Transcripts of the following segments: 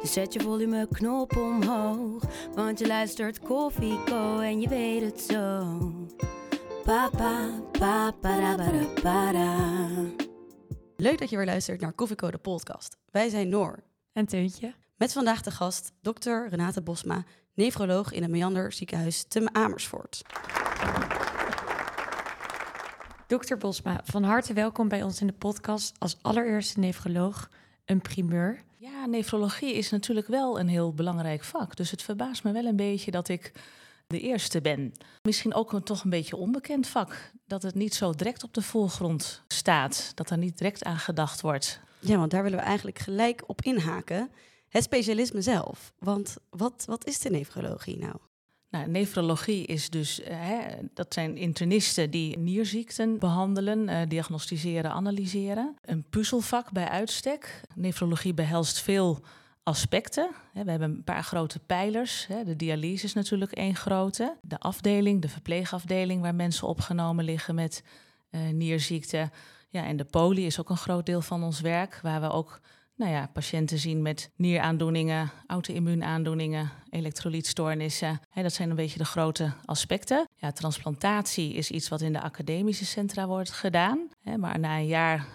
Dus zet je volumeknop omhoog. Want je luistert Koffie Co en je weet het zo. Papa, papa, para, para. Leuk dat je weer luistert naar Koffiecode podcast. Wij zijn Noor. En Teuntje. Met vandaag de gast dokter Renate Bosma, nefroloog in het Meander ziekenhuis te Amersfoort. Dokter Bosma, van harte welkom bij ons in de podcast als allereerste nefroloog. Een primeur. Ja, nefrologie is natuurlijk wel een heel belangrijk vak. Dus het verbaast me wel een beetje dat ik de eerste ben. Misschien ook een toch een beetje onbekend vak. Dat het niet zo direct op de voorgrond staat. Dat er niet direct aan gedacht wordt. Ja, want daar willen we eigenlijk gelijk op inhaken. Het specialisme zelf. Want wat, wat is de nefrologie nou? Nou, nefrologie is dus, eh, hè, dat zijn internisten die nierziekten behandelen, eh, diagnosticeren, analyseren. Een puzzelvak bij uitstek. Nefrologie behelst veel aspecten. We hebben een paar grote pijlers. De dialyse is natuurlijk één grote. De afdeling, de verpleegafdeling waar mensen opgenomen liggen met eh, nierziekte. Ja, en de poli is ook een groot deel van ons werk, waar we ook nou ja, patiënten zien met nieraandoeningen, auto-immuunaandoeningen, elektrolytstoornissen. dat zijn een beetje de grote aspecten. Ja, transplantatie is iets wat in de academische centra wordt gedaan. maar na een jaar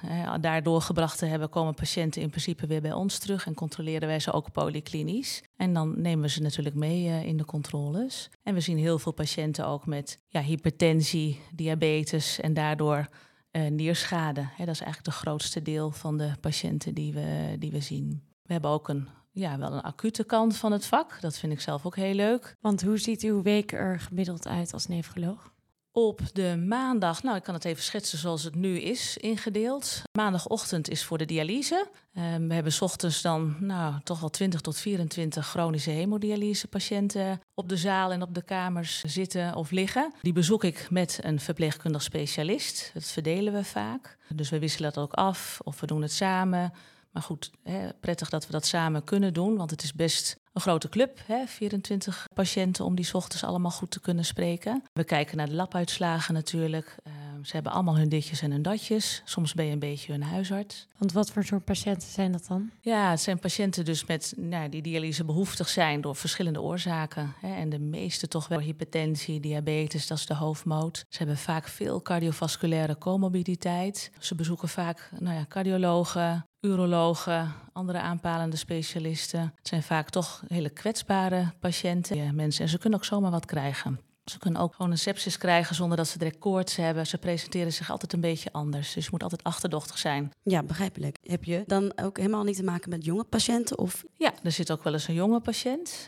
daar doorgebracht te hebben, komen patiënten in principe weer bij ons terug en controleren wij ze ook polyklinisch. En dan nemen we ze natuurlijk mee eh, in de controles. En we zien heel veel patiënten ook met ja, hypertensie, diabetes en daardoor uh, nierschade. Hè, dat is eigenlijk de grootste deel van de patiënten die we, die we zien. We hebben ook een, ja, wel een acute kant van het vak. Dat vind ik zelf ook heel leuk. Want hoe ziet uw week er gemiddeld uit als nefroloog? Op de maandag, nou ik kan het even schetsen zoals het nu is ingedeeld. Maandagochtend is voor de dialyse. Um, we hebben s ochtends dan nou, toch wel 20 tot 24 chronische hemodialyse patiënten op de zaal en op de kamers zitten of liggen. Die bezoek ik met een verpleegkundig specialist. Dat verdelen we vaak. Dus we wisselen dat ook af of we doen het samen. Maar goed, hè, prettig dat we dat samen kunnen doen, want het is best een grote club, hè, 24 patiënten, om die ochtends allemaal goed te kunnen spreken. We kijken naar de labuitslagen natuurlijk. Uh, ze hebben allemaal hun ditjes en hun datjes. Soms ben je een beetje hun huisarts. Want wat voor soort patiënten zijn dat dan? Ja, het zijn patiënten dus met, nou, die dialyse behoeftig zijn door verschillende oorzaken. Hè, en de meeste toch wel hypertensie, diabetes, dat is de hoofdmoot. Ze hebben vaak veel cardiovasculaire comorbiditeit. Ze bezoeken vaak nou ja, cardiologen, urologen, andere aanpalende specialisten. Het zijn vaak toch hele kwetsbare patiënten, ja, mensen. En ze kunnen ook zomaar wat krijgen. Ze kunnen ook gewoon een sepsis krijgen zonder dat ze direct koorts hebben. Ze presenteren zich altijd een beetje anders. Dus je moet altijd achterdochtig zijn. Ja, begrijpelijk. Heb je dan ook helemaal niet te maken met jonge patiënten? Of? Ja, er zit ook wel eens een jonge patiënt.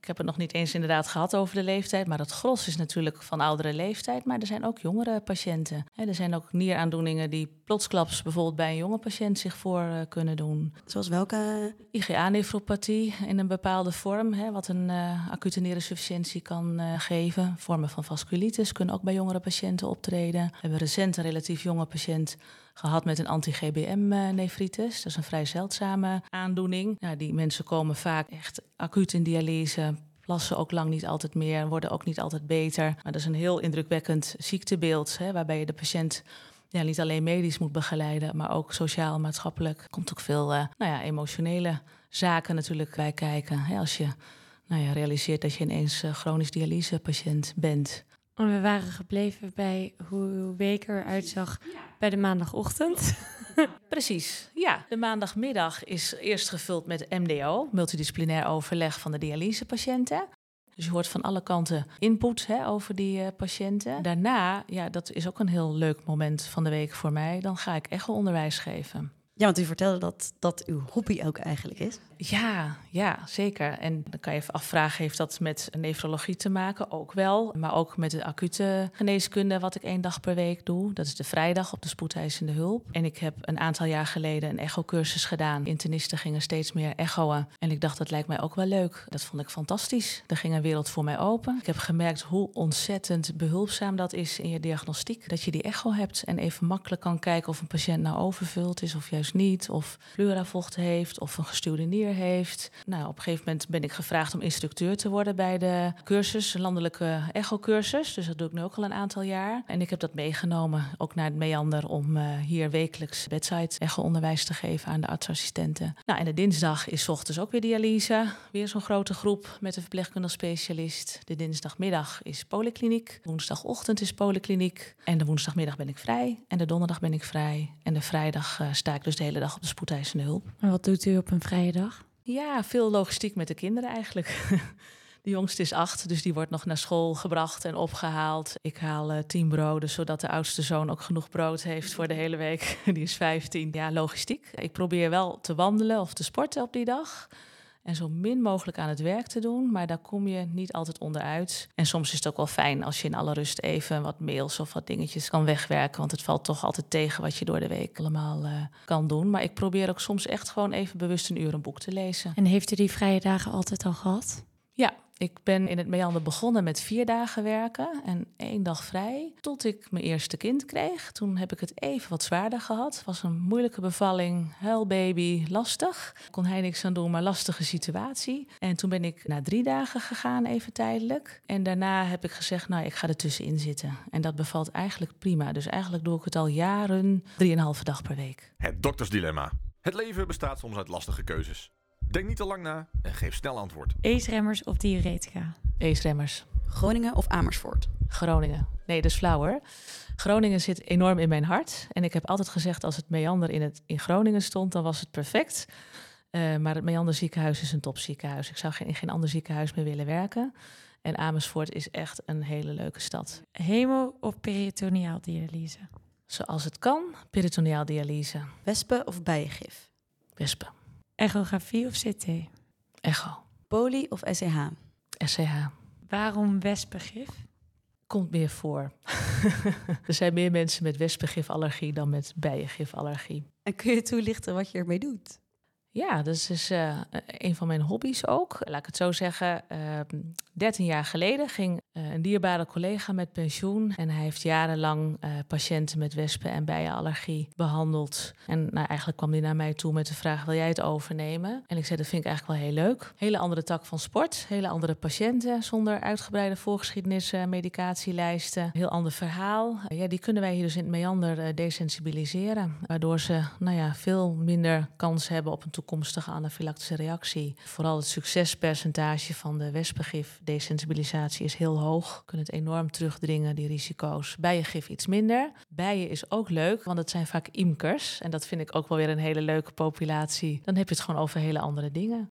Ik heb het nog niet eens inderdaad gehad over de leeftijd. Maar het gros is natuurlijk van oudere leeftijd. Maar er zijn ook jongere patiënten. Er zijn ook nieraandoeningen die plotsklaps bijvoorbeeld bij een jonge patiënt zich voor uh, kunnen doen. Zoals welke? IgA-nefropathie in een bepaalde vorm. Wat een uh, acute niersufficiëntie kan uh, geven vormen van vasculitis kunnen ook bij jongere patiënten optreden. We hebben recent een relatief jonge patiënt gehad met een anti-GBM-nefritis. Dat is een vrij zeldzame aandoening. Die mensen komen vaak echt acuut in dialyse, plassen ook lang niet altijd meer, worden ook niet altijd beter. Maar dat is een heel indrukwekkend ziektebeeld, hè, waarbij je de patiënt ja, niet alleen medisch moet begeleiden, maar ook sociaal, maatschappelijk. komt ook veel uh, nou ja, emotionele zaken natuurlijk bij kijken. Hè, als je nou ja, realiseert dat je ineens uh, chronisch dialysepatiënt bent. En we waren gebleven bij hoe uw week eruit zag bij de maandagochtend. Precies, ja. De maandagmiddag is eerst gevuld met MDO, multidisciplinair overleg van de dialysepatiënten. Dus je hoort van alle kanten input hè, over die uh, patiënten. Daarna, ja, dat is ook een heel leuk moment van de week voor mij. Dan ga ik echo-onderwijs geven. Ja, want u vertelde dat dat uw hobby ook eigenlijk is. Ja, ja, zeker. En dan kan je even afvragen, heeft dat met nefrologie te maken? Ook wel. Maar ook met de acute geneeskunde, wat ik één dag per week doe. Dat is de vrijdag op de spoedeisende hulp. En ik heb een aantal jaar geleden een echocursus gedaan. Internisten gingen steeds meer echoen. En ik dacht, dat lijkt mij ook wel leuk. Dat vond ik fantastisch. Er ging een wereld voor mij open. Ik heb gemerkt hoe ontzettend behulpzaam dat is in je diagnostiek. Dat je die echo hebt en even makkelijk kan kijken of een patiënt nou overvuld is of juist niet. Of pleuravocht heeft of een gestuurde nier heeft. Nou, op een gegeven moment ben ik gevraagd om instructeur te worden bij de cursus, landelijke echocursus. Dus dat doe ik nu ook al een aantal jaar. En ik heb dat meegenomen, ook naar het Meander, om uh, hier wekelijks bedside echo-onderwijs te geven aan de artsassistenten. Nou, en de dinsdag is ochtends ook weer dialyse. Weer zo'n grote groep met een verpleegkundig specialist. De dinsdagmiddag is polykliniek. Woensdagochtend is polykliniek. En de woensdagmiddag ben ik vrij. En de donderdag ben ik vrij. En de vrijdag uh, sta ik dus de hele dag op de spoedeisende hulp. En wat doet u op een vrije dag? Ja, veel logistiek met de kinderen eigenlijk. De jongste is acht, dus die wordt nog naar school gebracht en opgehaald. Ik haal uh, tien broden, zodat de oudste zoon ook genoeg brood heeft voor de hele week. Die is vijftien. Ja, logistiek. Ik probeer wel te wandelen of te sporten op die dag. En zo min mogelijk aan het werk te doen, maar daar kom je niet altijd onderuit. En soms is het ook wel fijn als je in alle rust even wat mails of wat dingetjes kan wegwerken. Want het valt toch altijd tegen wat je door de week allemaal uh, kan doen. Maar ik probeer ook soms echt gewoon even bewust een uur een boek te lezen. En heeft u die vrije dagen altijd al gehad? Ja, ik ben in het Meander begonnen met vier dagen werken en één dag vrij. Tot ik mijn eerste kind kreeg. Toen heb ik het even wat zwaarder gehad. Het was een moeilijke bevalling, huilbaby, lastig. Kon hij niks aan doen, maar lastige situatie. En toen ben ik na drie dagen gegaan, even tijdelijk. En daarna heb ik gezegd, nou, ik ga er tussenin zitten. En dat bevalt eigenlijk prima. Dus eigenlijk doe ik het al jaren, drieënhalve dag per week. Het doktersdilemma. Het leven bestaat soms uit lastige keuzes. Denk niet te lang na en geef snel antwoord. ACE-remmers of diuretica? ACE-remmers. Groningen of Amersfoort? Groningen. Nee, dat is flauw hoor. Groningen zit enorm in mijn hart. En ik heb altijd gezegd, als het Meander in, het, in Groningen stond, dan was het perfect. Uh, maar het Meander ziekenhuis is een topziekenhuis. Ik zou geen, in geen ander ziekenhuis meer willen werken. En Amersfoort is echt een hele leuke stad. Hemo- of peritoneaal dialyse? Zoals het kan, peritoneaal dialyse. Wespen of bijengif? Wespen. Echografie of CT? Echo. Poli of SCH? SCH. Waarom wespengif? Komt meer voor. er zijn meer mensen met wespengifallergie dan met bijengifallergie. En kun je toelichten wat je ermee doet? Ja, dat is dus, uh, een van mijn hobby's ook. Laat ik het zo zeggen. Uh, 13 jaar geleden ging een dierbare collega met pensioen. En hij heeft jarenlang uh, patiënten met wespen- en bijenallergie behandeld. En nou, eigenlijk kwam hij naar mij toe met de vraag: wil jij het overnemen? En ik zei: dat vind ik eigenlijk wel heel leuk. Hele andere tak van sport, hele andere patiënten zonder uitgebreide voorgeschiedenis, medicatielijsten. Heel ander verhaal. ja, die kunnen wij hier dus in het meander desensibiliseren. Waardoor ze nou ja, veel minder kans hebben op een toekomstige anafylactische reactie. Vooral het succespercentage van de wespengif desensibilisatie is heel hoog. Kunnen het enorm terugdringen, die risico's. Bijengif iets minder. Bijen is ook leuk, want het zijn vaak imkers. En dat vind ik ook wel weer een hele leuke populatie. Dan heb je het gewoon over hele andere dingen.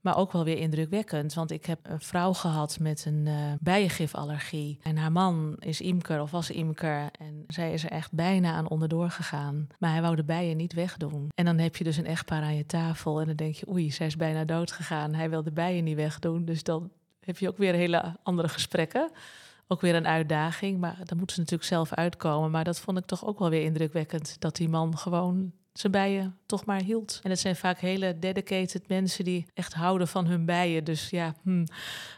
Maar ook wel weer indrukwekkend, want ik heb een vrouw gehad met een uh, bijengifallergie. En haar man is imker of was imker. En zij is er echt bijna aan onderdoor gegaan. Maar hij wou de bijen niet wegdoen. En dan heb je dus een echtpaar aan je tafel. En dan denk je, oei, zij is bijna dood gegaan. Hij wil de bijen niet wegdoen. Dus dan heb je ook weer hele andere gesprekken. Ook weer een uitdaging. Maar dan moeten ze natuurlijk zelf uitkomen. Maar dat vond ik toch ook wel weer indrukwekkend. Dat die man gewoon zijn bijen toch maar hield. En het zijn vaak hele dedicated mensen die echt houden van hun bijen. Dus ja, hm,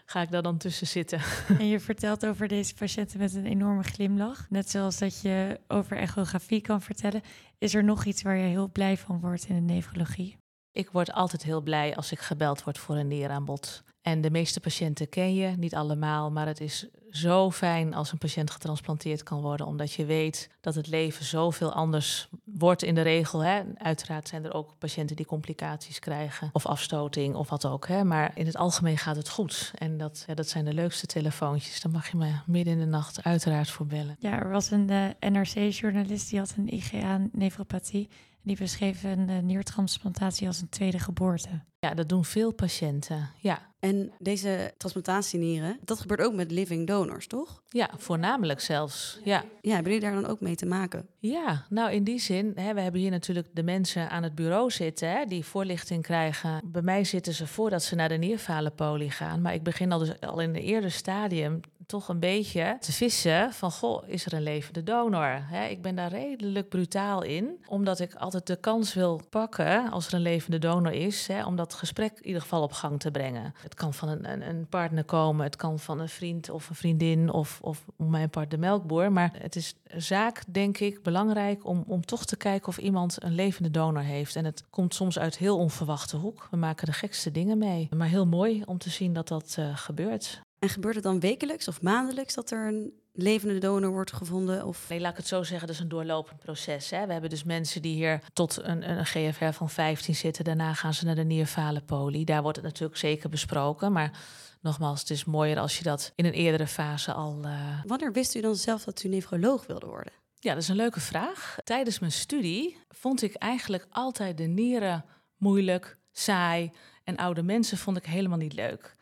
ga ik daar dan tussen zitten. En je vertelt over deze patiënten met een enorme glimlach. Net zoals dat je over echografie kan vertellen. Is er nog iets waar je heel blij van wordt in de nefrologie? Ik word altijd heel blij als ik gebeld word voor een nieraanbod. En de meeste patiënten ken je, niet allemaal, maar het is zo fijn als een patiënt getransplanteerd kan worden, omdat je weet dat het leven zoveel anders wordt in de regel. Hè. Uiteraard zijn er ook patiënten die complicaties krijgen, of afstoting of wat ook. Hè. Maar in het algemeen gaat het goed. En dat, dat zijn de leukste telefoontjes. Daar mag je me midden in de nacht uiteraard voor bellen. Ja, er was een uh, NRC-journalist die had een IgA-nefropathie. Die beschreven een eh, niertransplantatie als een tweede geboorte. Ja, dat doen veel patiënten. Ja, En deze transplantatienieren, dat gebeurt ook met living donors, toch? ja voornamelijk zelfs. Ja. Ja, hebben jullie daar dan ook mee te maken? Ja, nou in die zin, hè, we hebben hier natuurlijk de mensen aan het bureau zitten hè, die voorlichting krijgen. Bij mij zitten ze voordat ze naar de nierfalenpolie gaan. Maar ik begin al, dus al in een eerder stadium toch een beetje te vissen van, goh, is er een levende donor? Ik ben daar redelijk brutaal in, omdat ik altijd de kans wil pakken als er een levende donor is, om dat gesprek in ieder geval op gang te brengen. Het kan van een, een, een partner komen, het kan van een vriend of een vriendin of, of mijn part de melkboer. Maar het is zaak, denk ik, belangrijk om, om toch te kijken of iemand een levende donor heeft. En het komt soms uit heel onverwachte hoek. We maken de gekste dingen mee. Maar heel mooi om te zien dat dat eh, gebeurt. En gebeurt het dan wekelijks of maandelijks dat er een levende donor wordt gevonden? Of... Nee, laat ik het zo zeggen, dat is een doorlopend proces. Hè. We hebben dus mensen die hier tot een, een GFR van 15 zitten. Daarna gaan ze naar de nierfalenpolie. Daar wordt het natuurlijk zeker besproken. Maar nogmaals, het is mooier als je dat in een eerdere fase al... eh, Wanneer wist u dan zelf dat u nefroloog wilde worden? Ja, dat is een leuke vraag. Tijdens mijn studie vond ik eigenlijk altijd de nieren moeilijk, saai. En oude mensen vond ik helemaal niet leuk.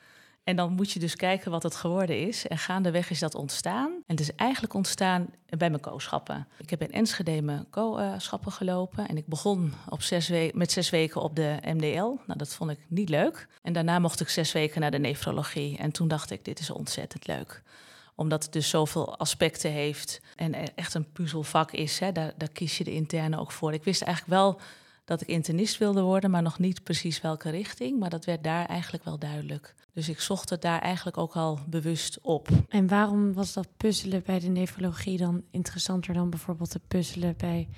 En dan moet je dus kijken wat het geworden is. En gaandeweg is dat ontstaan. En het is eigenlijk ontstaan bij mijn kooschappen. Ik heb in Enschede mijn kooschappen gelopen. En ik begon op zes met zes weken op de MDL. Nou, dat vond ik niet leuk. En daarna mocht ik zes weken naar de nefrologie. En toen dacht ik, dit is ontzettend leuk omdat het dus zoveel aspecten heeft en echt een puzzelvak is. Hè, daar, daar kies je de interne ook voor. Ik wist eigenlijk wel dat ik internist wilde worden, maar nog niet precies welke richting. Maar dat werd daar eigenlijk wel duidelijk. Dus ik zocht het daar eigenlijk ook al bewust op. En waarom was dat puzzelen bij de nefrologie dan interessanter dan bijvoorbeeld te puzzelen bij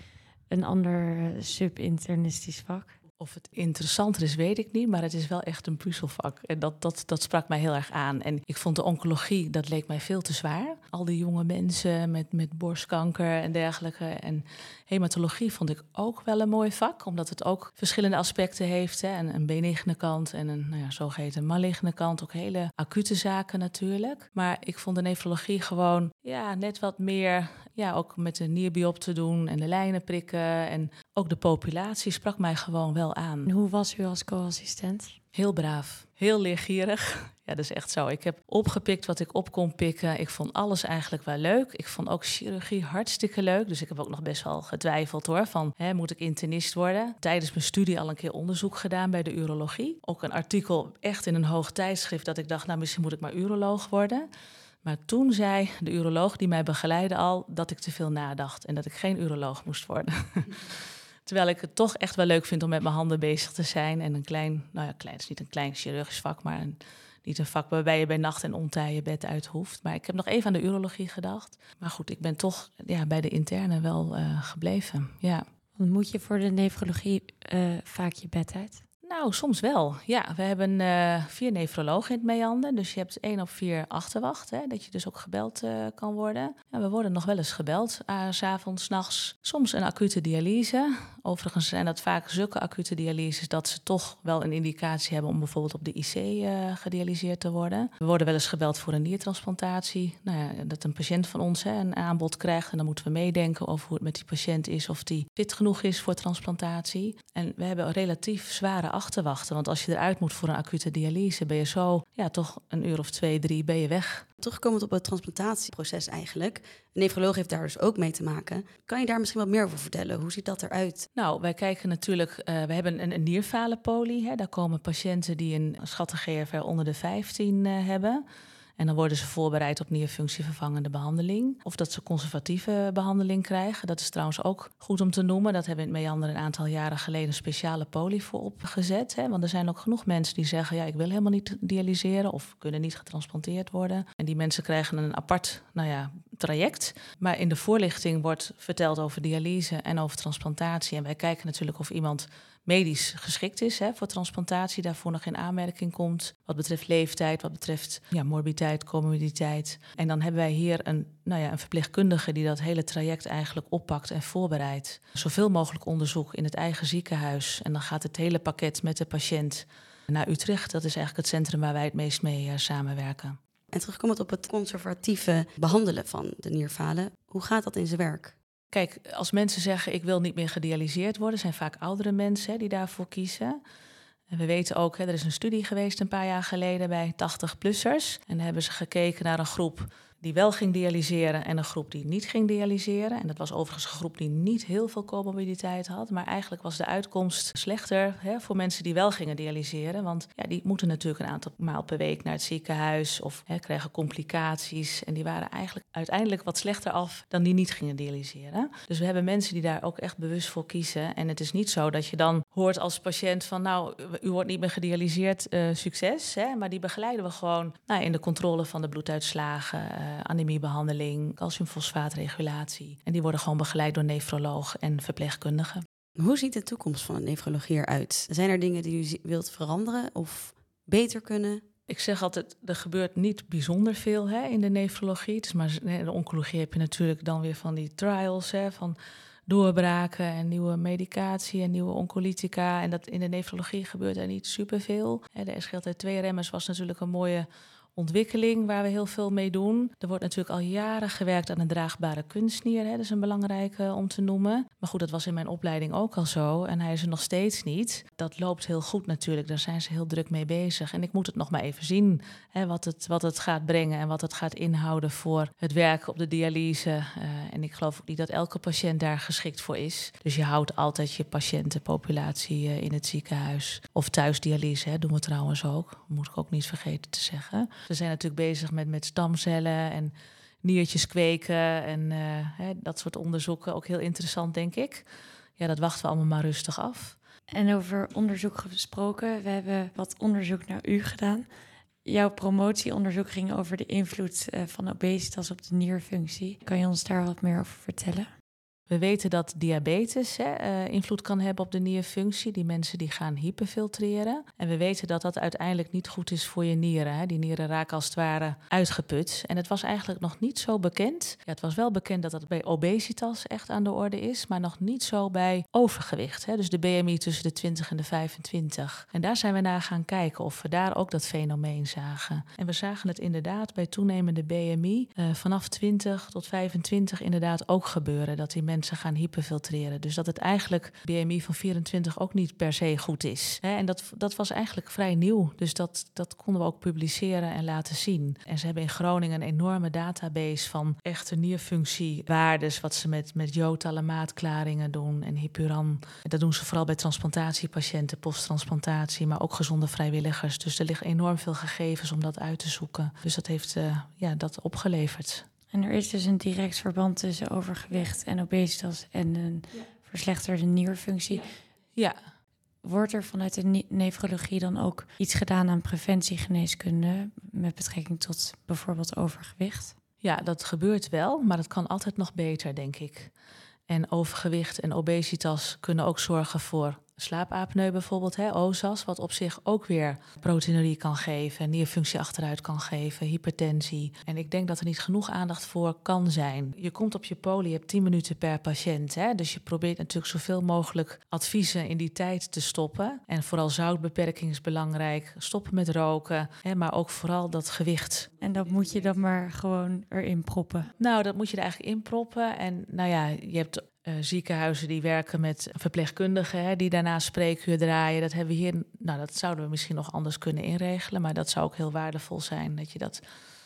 een ander sub-internistisch vak? Of het interessanter is, weet ik niet, maar het is wel echt een puzzelvak. En dat, dat, dat sprak mij heel erg aan. En ik vond de oncologie, dat leek mij veel te zwaar. Al die jonge mensen met, met borstkanker en dergelijke. En hematologie vond ik ook wel een mooi vak, omdat het ook verschillende aspecten heeft. Hè. Een, benigne kant en een nou ja, zogeheten maligne kant. Ook hele acute zaken natuurlijk. Maar ik vond de nefrologie gewoon ja, net wat meer, ja, ook met de nierbiop te doen en de lijnen prikken. En ook de populatie sprak mij gewoon wel aan. En hoe was u als co-assistent? Heel braaf, heel leergierig. Ja, dat is echt zo. Ik heb opgepikt wat ik op kon pikken. Ik vond alles eigenlijk wel leuk. Ik vond ook chirurgie hartstikke leuk. Dus ik heb ook nog best wel getwijfeld hoor. Van, hè, moet ik internist worden? Tijdens mijn studie al een keer onderzoek gedaan bij de urologie. Ook een artikel echt in een hoog tijdschrift dat ik dacht, nou misschien moet ik maar uroloog worden. Maar toen zei de uroloog die mij begeleidde al dat ik te veel nadacht en dat ik geen uroloog moest worden. Terwijl ik het toch echt wel leuk vind om met mijn handen bezig te zijn. En een klein, nou ja, klein is niet een klein chirurgisch vak, maar een, niet een vak waarbij je bij nacht en ontij je bed uit hoeft. Maar ik heb nog even aan de urologie gedacht. Maar goed, ik ben toch ja, bij de interne wel eh, gebleven. Ja. Moet je voor de nefrologie eh, vaak je bed uit? Nou, soms wel. Ja, we hebben eh, vier nefrologen in het Meander. Dus je hebt één op vier achterwacht. Hè, dat je dus ook gebeld eh, kan worden. We worden nog wel eens gebeld. Uh, s avonds, 's nachts. Soms een acute dialyse. Overigens zijn dat vaak zulke acute dialyses... dat ze toch wel een indicatie hebben... om bijvoorbeeld op de IC eh, gedialyseerd te worden. We worden wel eens gebeld voor een niertransplantatie. Nou ja, dat een patiënt van ons hè, een aanbod krijgt... en dan moeten we meedenken over hoe het met die patiënt is... of die fit genoeg is voor transplantatie. En we hebben relatief zware achterwachten. Want als je eruit moet voor een acute dialyse, ben je zo, ja, toch een uur of twee, drie, ben je weg. Terugkomend op het transplantatieproces eigenlijk. Een nefroloog heeft daar dus ook mee te maken. Kan je daar misschien wat meer over vertellen? Hoe ziet dat eruit? Nou, wij kijken natuurlijk, uh, we hebben een, een nierfalenpolie. Hè. Daar komen patiënten die een schatte GFR onder de 15 uh, hebben. En dan worden ze voorbereid op nierfunctievervangende behandeling. Of dat ze conservatieve behandeling krijgen. Dat is trouwens ook goed om te noemen. Dat hebben we in het Meander een aantal jaren geleden een speciale poli voor opgezet. Hè? Want er zijn ook genoeg mensen die zeggen... ja, ik wil helemaal niet dialyseren of kunnen niet getransplanteerd worden. En die mensen krijgen een apart nou ja, traject. Maar in de voorlichting wordt verteld over dialyse en over transplantatie. En wij kijken natuurlijk of iemand medisch geschikt is hè, voor transplantatie, daarvoor nog in aanmerking komt. Wat betreft leeftijd, wat betreft ja, morbiditeit, comorbiditeit. En dan hebben wij hier een, nou ja, een verpleegkundige die dat hele traject eigenlijk oppakt en voorbereidt. Zoveel mogelijk onderzoek in het eigen ziekenhuis. En dan gaat het hele pakket met de patiënt naar Utrecht. Dat is eigenlijk het centrum waar wij het meest mee uh, samenwerken. En terugkomend op het conservatieve behandelen van de nierfalen, hoe gaat dat in zijn werk? Kijk, als mensen zeggen ik wil niet meer gedialyseerd worden, zijn vaak oudere mensen die daarvoor kiezen. En we weten ook, hè, er is een studie geweest een paar jaar geleden bij 80-plussers. En daar hebben ze gekeken naar een groep die wel ging dialyseren en een groep die niet ging dialyseren. En dat was overigens een groep die niet heel veel comorbiditeit had. Maar eigenlijk was de uitkomst slechter hè, voor mensen die wel gingen dialyseren. Want ja, die moeten natuurlijk een aantal maal per week naar het ziekenhuis of hè, krijgen complicaties. En die waren eigenlijk uiteindelijk wat slechter af dan die niet gingen dialyseren. Dus we hebben mensen die daar ook echt bewust voor kiezen. En het is niet zo dat je dan hoort als patiënt van nou, u wordt niet meer gedialyseerd, uh, succes. Hè? Maar die begeleiden we gewoon nou, in de controle van de bloeduitslagen. Uh, uh, anemiebehandeling, calciumfosfaatregulatie. En die worden gewoon begeleid door nefroloog en verpleegkundigen. Hoe ziet de toekomst van de nefrologie eruit? Zijn er dingen die u wilt veranderen of beter kunnen? Ik zeg altijd, er gebeurt niet bijzonder veel hè, in de nefrologie. Het is maar, in de oncologie heb je natuurlijk dan weer van die trials, hè, van doorbraken en nieuwe medicatie en nieuwe oncolytica. En dat in de nefrologie gebeurt er niet superveel. De SGLT2-remmers was natuurlijk een mooie ontwikkeling waar we heel veel mee doen. Er wordt natuurlijk al jaren gewerkt aan een draagbare kunstnier. Hè. Dat is een belangrijke om te noemen. Maar goed, dat was in mijn opleiding ook al zo. En hij is er nog steeds niet. Dat loopt heel goed natuurlijk. Daar zijn ze heel druk mee bezig. En ik moet het nog maar even zien hè, wat, het, wat het gaat brengen en wat het gaat inhouden voor het werk op de dialyse. Uh, en ik geloof ook niet dat elke patiënt daar geschikt voor is. Dus je houdt altijd je patiëntenpopulatie uh, in het ziekenhuis. Of thuisdialyse, hè, doen we trouwens ook. Moet ik ook niet vergeten te zeggen. We zijn natuurlijk bezig met, met stamcellen en niertjes kweken en uh, hè, dat soort onderzoeken. Ook heel interessant, denk ik. Ja, dat wachten we allemaal maar rustig af. En over onderzoek gesproken, we hebben wat onderzoek naar u gedaan. Jouw promotieonderzoek ging over de invloed uh, van obesitas op de nierfunctie. Kan je ons daar wat meer over vertellen? We weten dat diabetes hè, uh, invloed kan hebben op de nierfunctie. Die mensen die gaan hyperfiltreren. En we weten dat dat uiteindelijk niet goed is voor je nieren. Hè. Die nieren raken als het ware uitgeput. En het was eigenlijk nog niet zo bekend. Ja, het was wel bekend dat dat bij obesitas echt aan de orde is. Maar nog niet zo bij overgewicht. Hè. Dus de BMI tussen de 20 en de 25. En daar zijn we naar gaan kijken of we daar ook dat fenomeen zagen. En we zagen het inderdaad bij toenemende BMI uh, vanaf 20 tot 25 inderdaad ook gebeuren. Dat die mensen mensen gaan hyperfiltreren. Dus dat het eigenlijk BMI van 24 ook niet per se goed is. En dat, dat was eigenlijk vrij nieuw. Dus dat, dat konden we ook publiceren en laten zien. En ze hebben in Groningen een enorme database van echte nierfunctiewaardes. Wat ze met, met joodtalamaatklaringen doen en hypuran. Dat doen ze vooral bij transplantatiepatiënten, posttransplantatie, maar ook gezonde vrijwilligers. Dus er liggen enorm veel gegevens om dat uit te zoeken. Dus dat heeft uh, ja, dat opgeleverd. En er is dus een direct verband tussen overgewicht en obesitas en een ja. verslechterde nierfunctie. Ja. Wordt er vanuit de nefrologie dan ook iets gedaan aan preventiegeneeskunde met betrekking tot bijvoorbeeld overgewicht? Ja, dat gebeurt wel, maar het kan altijd nog beter, denk ik. En overgewicht en obesitas kunnen ook zorgen voor slaapapneu bijvoorbeeld, hè, OSAS, wat op zich ook weer proteinurie kan geven, nierfunctie achteruit kan geven, hypertensie. En ik denk dat er niet genoeg aandacht voor kan zijn. Je komt op je poli, je hebt 10 minuten per patiënt, hè, dus je probeert natuurlijk zoveel mogelijk adviezen in die tijd te stoppen. En vooral zoutbeperking is belangrijk, stoppen met roken, hè, maar ook vooral dat gewicht. En dat moet je dan maar gewoon erin proppen? Nou, dat moet je er eigenlijk in proppen. En nou ja, je hebt uh, ziekenhuizen die werken met verpleegkundigen, hè, die daarna spreekuur draaien. Dat hebben we hier, nou, dat zouden we misschien nog anders kunnen inregelen, maar dat zou ook heel waardevol zijn dat je dat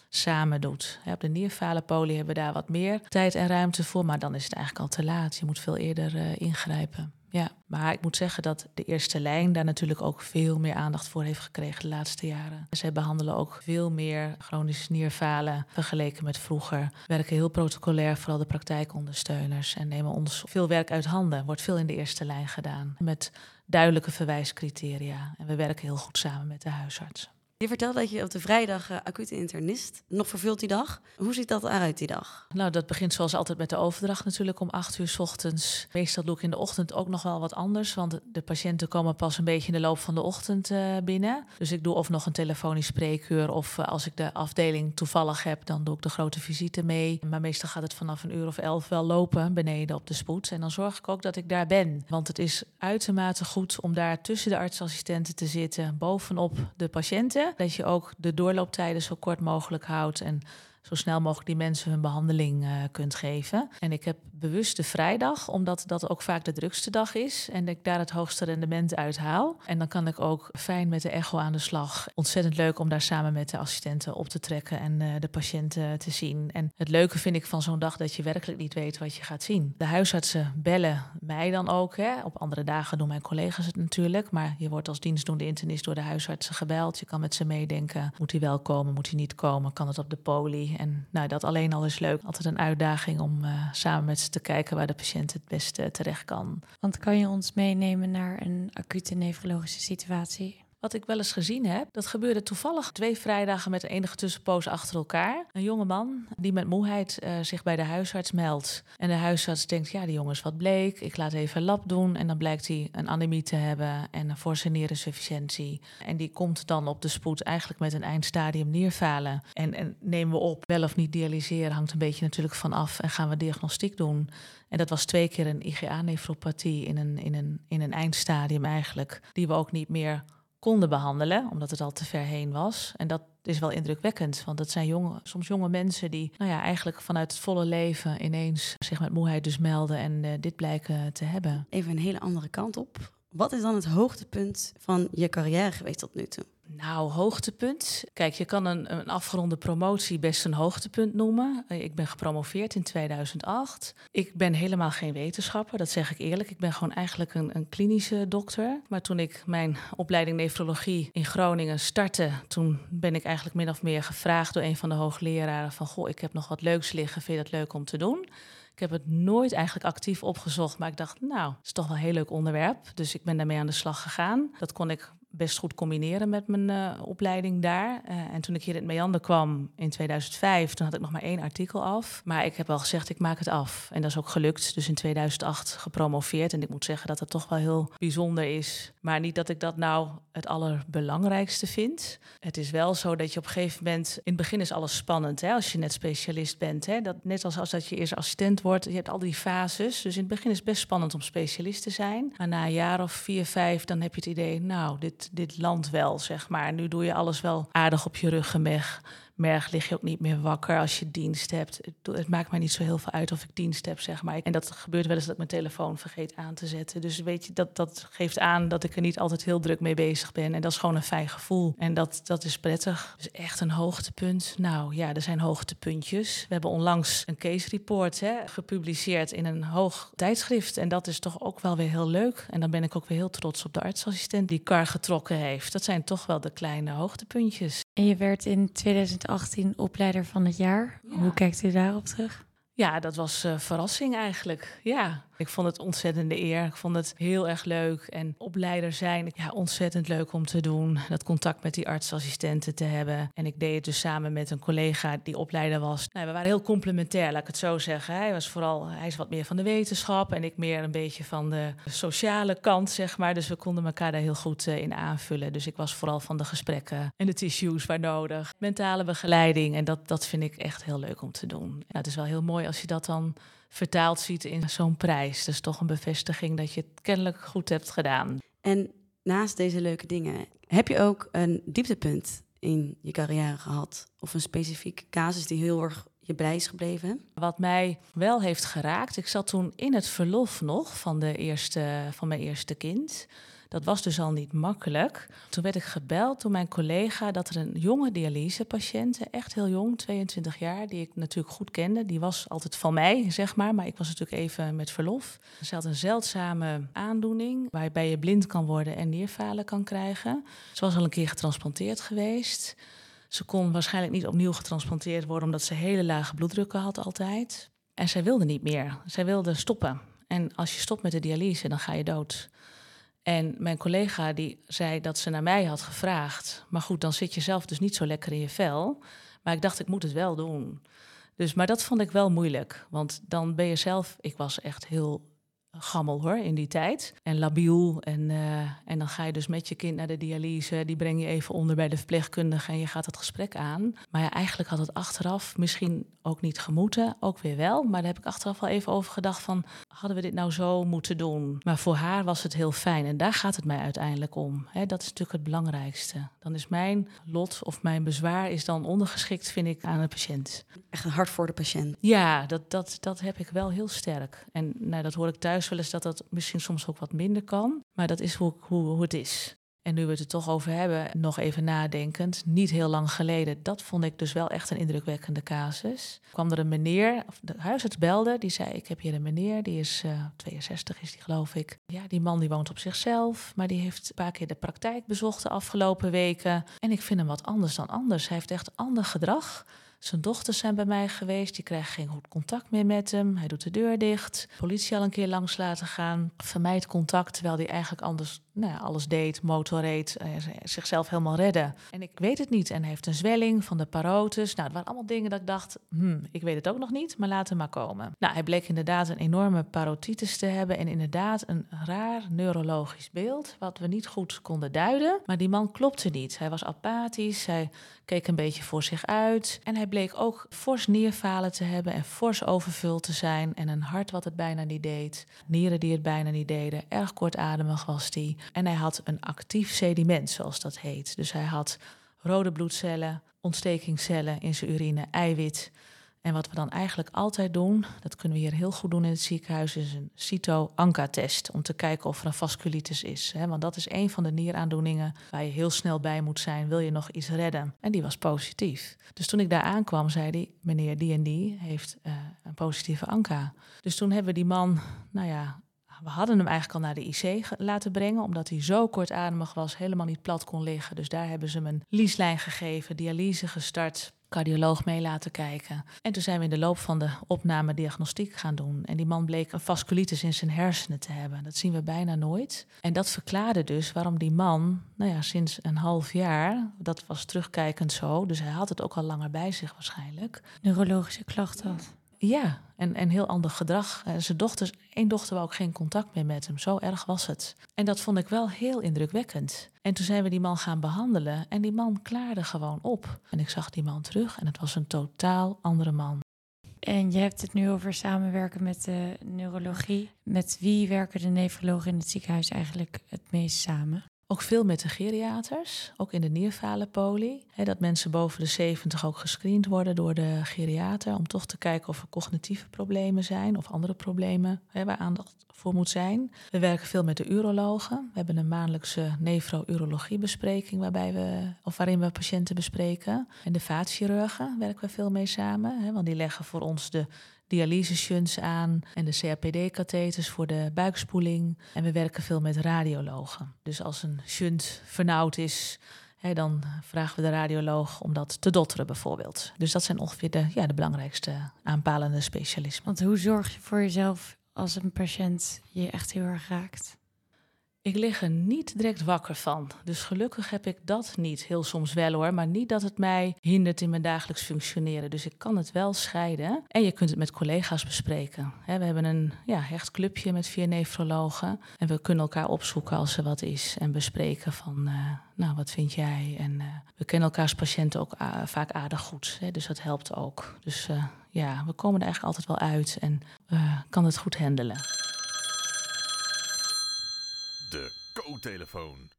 samen doet. Op de nierfalenpolie hebben we daar wat meer tijd en ruimte voor, maar dan is het eigenlijk al te laat. Je moet veel eerder uh, ingrijpen. Ja, maar ik moet zeggen dat de eerste lijn daar natuurlijk ook veel meer aandacht voor heeft gekregen de laatste jaren. Zij behandelen ook veel meer chronische nierfalen vergeleken met vroeger. Werken heel protocolair, vooral de praktijkondersteuners. En nemen ons veel werk uit handen. Wordt veel in de eerste lijn gedaan. Met duidelijke verwijscriteria. En we werken heel goed samen met de huisarts. Je vertelt dat je op de vrijdag uh, acute internist nog vervult die dag. Hoe ziet dat eruit die dag? Nou, dat begint zoals altijd met de overdracht natuurlijk om acht uur s ochtends. Meestal doe ik in de ochtend ook nog wel wat anders, want de patiënten komen pas een beetje in de loop van de ochtend uh, binnen. Dus ik doe of nog een telefonisch spreekuur of uh, als ik de afdeling toevallig heb, dan doe ik de grote visite mee. Maar meestal gaat het vanaf een uur of elf wel lopen beneden op de spoed. En dan zorg ik ook dat ik daar ben, want het is uitermate goed om daar tussen de artsassistenten te zitten, bovenop de patiënten dat je ook de doorlooptijden zo kort mogelijk houdt. En zo snel mogelijk die mensen hun behandeling uh, kunt geven. En ik heb bewust de vrijdag, omdat dat ook vaak de drukste dag is en ik daar het hoogste rendement uit haal. En dan kan ik ook fijn met de echo aan de slag. Ontzettend leuk om daar samen met de assistenten op te trekken en uh, de patiënten te zien. En het leuke vind ik van zo'n dag dat je werkelijk niet weet wat je gaat zien. De huisartsen bellen mij dan ook. Hè. Op andere dagen doen mijn collega's het natuurlijk. Maar je wordt als dienstdoende internist door de huisartsen gebeld. Je kan met ze meedenken. Moet hij wel komen? Moet hij niet komen? Kan het op de poli? En nou, dat alleen al is leuk. Altijd een uitdaging om uh, samen met te kijken waar de patiënt het beste terecht kan. Want kan je ons meenemen naar een acute nefrologische situatie? Wat ik wel eens gezien heb, dat gebeurde toevallig twee vrijdagen met enige tussenpoos achter elkaar. Een jonge man die met moeheid uh, zich bij de huisarts meldt. En de huisarts denkt, ja, die jongen is wat bleek. Ik laat even een lab doen. En dan blijkt hij een anemie te hebben en een forse nierinsufficiëntie. En die komt dan op de spoed eigenlijk met een eindstadium nierfalen. En, en nemen we op, wel of niet dialyseren, hangt een beetje natuurlijk van af. En gaan we diagnostiek doen. En dat was twee keer een IgA-nefropathie in een, in, een, in een eindstadium eigenlijk. Die we ook niet meer konden behandelen, omdat het al te ver heen was. En dat is wel indrukwekkend, want dat zijn jonge, soms jonge mensen die nou ja, eigenlijk vanuit het volle leven ineens zich met moeheid dus melden en uh, dit blijken te hebben. Even een hele andere kant op. Wat is dan het hoogtepunt van je carrière geweest tot nu toe? Nou, hoogtepunt. Kijk, je kan een, een afgeronde promotie best een hoogtepunt noemen. Ik ben gepromoveerd in 2008. Ik ben helemaal geen wetenschapper, dat zeg ik eerlijk. Ik ben gewoon eigenlijk een, een klinische dokter. Maar toen ik mijn opleiding nefrologie in Groningen startte, toen ben ik eigenlijk min of meer gevraagd door een van de hoogleraren van, goh, ik heb nog wat leuks liggen, vind je dat leuk om te doen? Ik heb het nooit eigenlijk actief opgezocht, maar ik dacht, nou, het is toch wel een heel leuk onderwerp. Dus ik ben daarmee aan de slag gegaan. Dat kon ik best goed combineren met mijn uh, opleiding daar. Uh, en toen ik hier in het Meander kwam in 2005, toen had ik nog maar één artikel af. Maar ik heb wel gezegd, ik maak het af. En dat is ook gelukt. Dus in 2008 gepromoveerd. En ik moet zeggen dat het toch wel heel bijzonder is. Maar niet dat ik dat nou het allerbelangrijkste vind. Het is wel zo dat je op een gegeven moment... In het begin is alles spannend, hè, als je net specialist bent. Hè. Dat, net als, als dat je eerst assistent wordt. Je hebt al die fases. Dus in het begin is het best spannend om specialist te zijn. Maar na een jaar of vier, vijf, dan heb je het idee... nou, dit dit, land wel, zeg maar. Nu doe je alles wel aardig op je ruggenmeg merg lig je ook niet meer wakker als je dienst hebt. Het, het, maakt mij niet zo heel veel uit of ik dienst heb, zeg maar. En dat gebeurt wel eens dat ik mijn telefoon vergeet aan te zetten. Dus weet je, dat, dat geeft aan dat ik er niet altijd heel druk mee bezig ben. En dat is gewoon een fijn gevoel. En dat, dat is prettig. Dus echt een hoogtepunt. Nou ja, er zijn hoogtepuntjes. We hebben onlangs een case report hè, gepubliceerd in een hoog tijdschrift. En dat is toch ook wel weer heel leuk. En dan ben ik ook weer heel trots op de artsassistent die kar getrokken heeft. Dat zijn toch wel de kleine hoogtepuntjes. En je werd in 2018 opleider van het jaar. Hoe kijkt u daarop terug? Ja, dat was uh, verrassing eigenlijk. Ja, ik vond het ontzettende eer. Ik vond het heel erg leuk. En opleider zijn, ja, ontzettend leuk om te doen. Dat contact met die artsassistenten te hebben. En ik deed het dus samen met een collega die opleider was. Nou, we waren heel complementair, laat ik het zo zeggen. Hij was vooral, hij is wat meer van de wetenschap en ik meer een beetje van de sociale kant, zeg maar. Dus we konden elkaar daar heel goed uh, in aanvullen. Dus ik was vooral van de gesprekken en de tissues waar nodig. Mentale begeleiding. En dat, dat vind ik echt heel leuk om te doen. Het is wel heel mooi als je dat dan vertaald ziet in zo'n prijs. Dus toch een bevestiging dat je het kennelijk goed hebt gedaan. En naast deze leuke dingen, heb je ook een dieptepunt in je carrière gehad? Of een specifieke casus die heel erg je blij is gebleven? Wat mij wel heeft geraakt, ik zat toen in het verlof nog van, de eerste, van mijn eerste kind. Dat was dus al niet makkelijk. Toen werd ik gebeld door mijn collega dat er een jonge dialysepatiënt, echt heel jong, 22 jaar, die ik natuurlijk goed kende, die was altijd van mij, zeg maar, maar ik was natuurlijk even met verlof. Ze had een zeldzame aandoening waarbij je blind kan worden en nierfalen kan krijgen. Ze was al een keer getransplanteerd geweest. Ze kon waarschijnlijk niet opnieuw getransplanteerd worden omdat ze hele lage bloeddrukken had altijd. En zij wilde niet meer. Zij wilde stoppen. En als je stopt met de dialyse, dan ga je dood. En mijn collega die zei dat ze naar mij had gevraagd. Maar goed, dan zit je zelf dus niet zo lekker in je vel. Maar ik dacht, ik moet het wel doen. Dus, maar dat vond ik wel moeilijk. Want dan ben je zelf, ik was echt heel gammel hoor in die tijd. En labiel. En, eh, en dan ga je dus met je kind naar de dialyse. Die breng je even onder bij de verpleegkundige en je gaat het gesprek aan. Maar ja, eigenlijk had het achteraf misschien ook niet gemoeten. Ook weer wel. Maar daar heb ik achteraf wel even over gedacht van... hadden we dit nou zo moeten doen? Maar voor haar was het heel fijn. En daar gaat het mij uiteindelijk om. Dat is natuurlijk het belangrijkste. Dan is mijn lot of mijn bezwaar is dan ondergeschikt, vind ik, aan de patiënt. Echt een hart voor de patiënt. Ja, dat, dat, dat heb ik wel heel sterk. En nou, dat hoor ik thuis wel eens dat dat misschien soms ook wat minder kan. Maar dat is hoe, hoe, het is. En nu we het er toch over hebben, nog even nadenkend, niet heel lang geleden, dat vond ik dus wel echt een indrukwekkende casus. Kwam er een meneer, of de huisarts belde, die zei: Ik heb hier een meneer, die is uh, 62, is die geloof ik. Ja, die man die woont op zichzelf, maar die heeft een paar keer de praktijk bezocht de afgelopen weken. En ik vind hem wat anders dan anders. Hij heeft echt ander gedrag. Zijn dochters zijn bij mij geweest. Die krijgen geen goed contact meer met hem. Hij doet de deur dicht. Politie al een keer langs laten gaan. Vermijdt contact, terwijl hij eigenlijk anders nou alles deed, motorreed, uh, zichzelf helemaal redden. En ik weet het niet. En hij heeft een zwelling van de parotis. Nou, het waren allemaal dingen dat ik dacht, hmm, ik weet het ook nog niet, maar laat hem maar komen. Nou, hij bleek inderdaad een enorme parotitis te hebben en inderdaad een raar neurologisch beeld, wat we niet goed konden duiden. Maar die man klopte niet. Hij was apathisch, hij keek een beetje voor zich uit. En hij bleek ook fors nierfalen te hebben en fors overvuld te zijn. En een hart wat het bijna niet deed. Nieren die het bijna niet deden. Erg kortademig was hij. En hij had een actief sediment, zoals dat heet. Dus hij had rode bloedcellen, ontstekingscellen in zijn urine, eiwit. En wat we dan eigenlijk altijd doen, dat kunnen we hier heel goed doen in het ziekenhuis, is een cyto-ANCA-test. Om te kijken of er een vasculitis is. Want dat is een van de nieraandoeningen waar je heel snel bij moet zijn. Wil je nog iets redden? En die was positief. Dus toen ik daar aankwam, zei hij, meneer die en die heeft uh, een positieve ANCA. Dus toen hebben we die man, nou ja, we hadden hem eigenlijk al naar de IC laten brengen, omdat hij zo kortademig was, helemaal niet plat kon liggen. Dus daar hebben ze hem een lieslijn gegeven, dialyse gestart, cardioloog mee laten kijken. En toen zijn we in de loop van de opname diagnostiek gaan doen. En die man bleek een vasculitis in zijn hersenen te hebben. Dat zien we bijna nooit. En dat verklaarde dus waarom die man, nou ja, sinds een half jaar, dat was terugkijkend zo, dus hij had het ook al langer bij zich waarschijnlijk. Neurologische klachten had. Ja, en, en heel ander gedrag. Uh, zijn dochters, één dochter wou ook geen contact meer met hem. Zo erg was het. En dat vond ik wel heel indrukwekkend. En toen zijn we die man gaan behandelen en die man klaarde gewoon op. En ik zag die man terug en het was een totaal andere man. En je hebt het nu over samenwerken met de neurologie. Met wie werken de nefrologen in het ziekenhuis eigenlijk het meest samen? Ook veel met de geriaters, ook in de nierfalenpolie. Dat mensen boven de 70 ook gescreend worden door de geriater... om toch te kijken of er cognitieve problemen zijn of andere problemen hè, waar aandacht voor moet zijn. We werken veel met de urologen. We hebben een maandelijkse nefro-urologie-bespreking waarbij we, of waarin we patiënten bespreken. En de vaatchirurgen werken we veel mee samen, hè, want die leggen voor ons de dialyseshunts aan en de CAPD-katheters voor de buikspoeling. En we werken veel met radiologen. Dus als een shunt vernauwd is, hè, dan vragen we de radioloog om dat te dotteren bijvoorbeeld. Dus dat zijn ongeveer de, ja, de belangrijkste aanpalende specialismen. Want hoe zorg je voor jezelf als een patiënt je echt heel erg raakt? Ik lig er niet direct wakker van. Dus gelukkig heb ik dat niet. Heel soms wel hoor, maar niet dat het mij hindert in mijn dagelijks functioneren. Dus ik kan het wel scheiden. En je kunt het met collega's bespreken. we hebben een ja, hecht clubje met vier nefrologen. En we kunnen elkaar opzoeken als er wat is. En bespreken van, uh, nou, wat vind jij? En uh, we kennen elkaars patiënten ook uh, vaak aardig goed. Hè, dus dat helpt ook. Dus ja, we komen er eigenlijk altijd wel uit en kan het goed handelen de co-telefoon.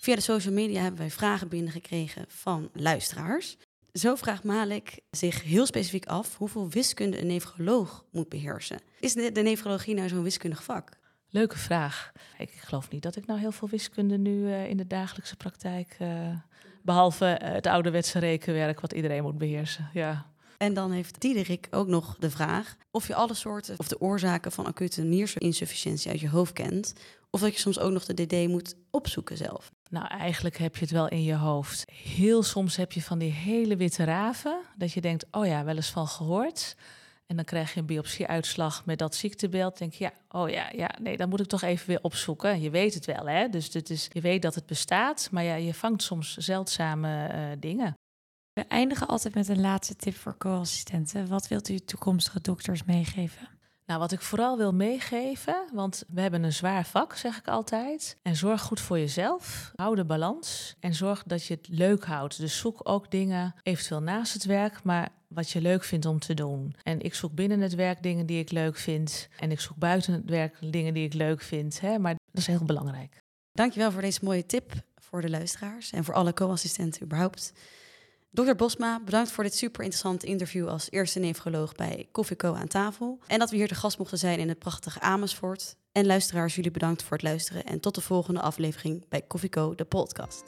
Via de social media hebben wij vragen binnengekregen van luisteraars. Zo vraagt Malik zich heel specifiek af hoeveel wiskunde een nefroloog moet beheersen. Is de, de nefrologie nou zo'n wiskundig vak? Leuke vraag. Ik geloof niet dat ik nou heel veel wiskunde nu uh, in de dagelijkse praktijk. Uh, behalve uh, het ouderwetse rekenwerk wat iedereen moet beheersen. Ja. En dan heeft Diederik ook nog de vraag of je alle soorten of de oorzaken van acute nierinsufficiëntie uit je hoofd kent. Of dat je soms ook nog de DD moet opzoeken zelf. Nou, eigenlijk heb je het wel in je hoofd. Heel soms heb je van die hele witte raven. Dat je denkt, oh ja, wel eens van gehoord. En dan krijg je een biopsieuitslag met dat ziektebeeld. Denk je, ja, oh ja, ja, nee, dan moet ik toch even weer opzoeken. Je weet het wel, hè? Dus dit is, je weet dat het bestaat, maar ja, je vangt soms zeldzame uh, dingen. We eindigen altijd met een laatste tip voor co-assistenten. Wat wilt u toekomstige dokters meegeven? Nou, wat ik vooral wil meegeven, want we hebben een zwaar vak, zeg ik altijd. En zorg goed voor jezelf. Hou de balans en zorg dat je het leuk houdt. Dus zoek ook dingen, eventueel naast het werk, maar wat je leuk vindt om te doen. En ik zoek binnen het werk dingen die ik leuk vind. En ik zoek buiten het werk dingen die ik leuk vind. Hè? Maar dat is heel belangrijk. Dankjewel voor deze mooie tip voor de luisteraars en voor alle co-assistenten überhaupt. Dokter Bosma, bedankt voor dit super interessante interview als eerste nefroloog bij Koffieco aan tafel. En dat we hier te gast mochten zijn in het prachtige Amersfoort. En luisteraars, jullie bedankt voor het luisteren en tot de volgende aflevering bij Koffieco, de podcast.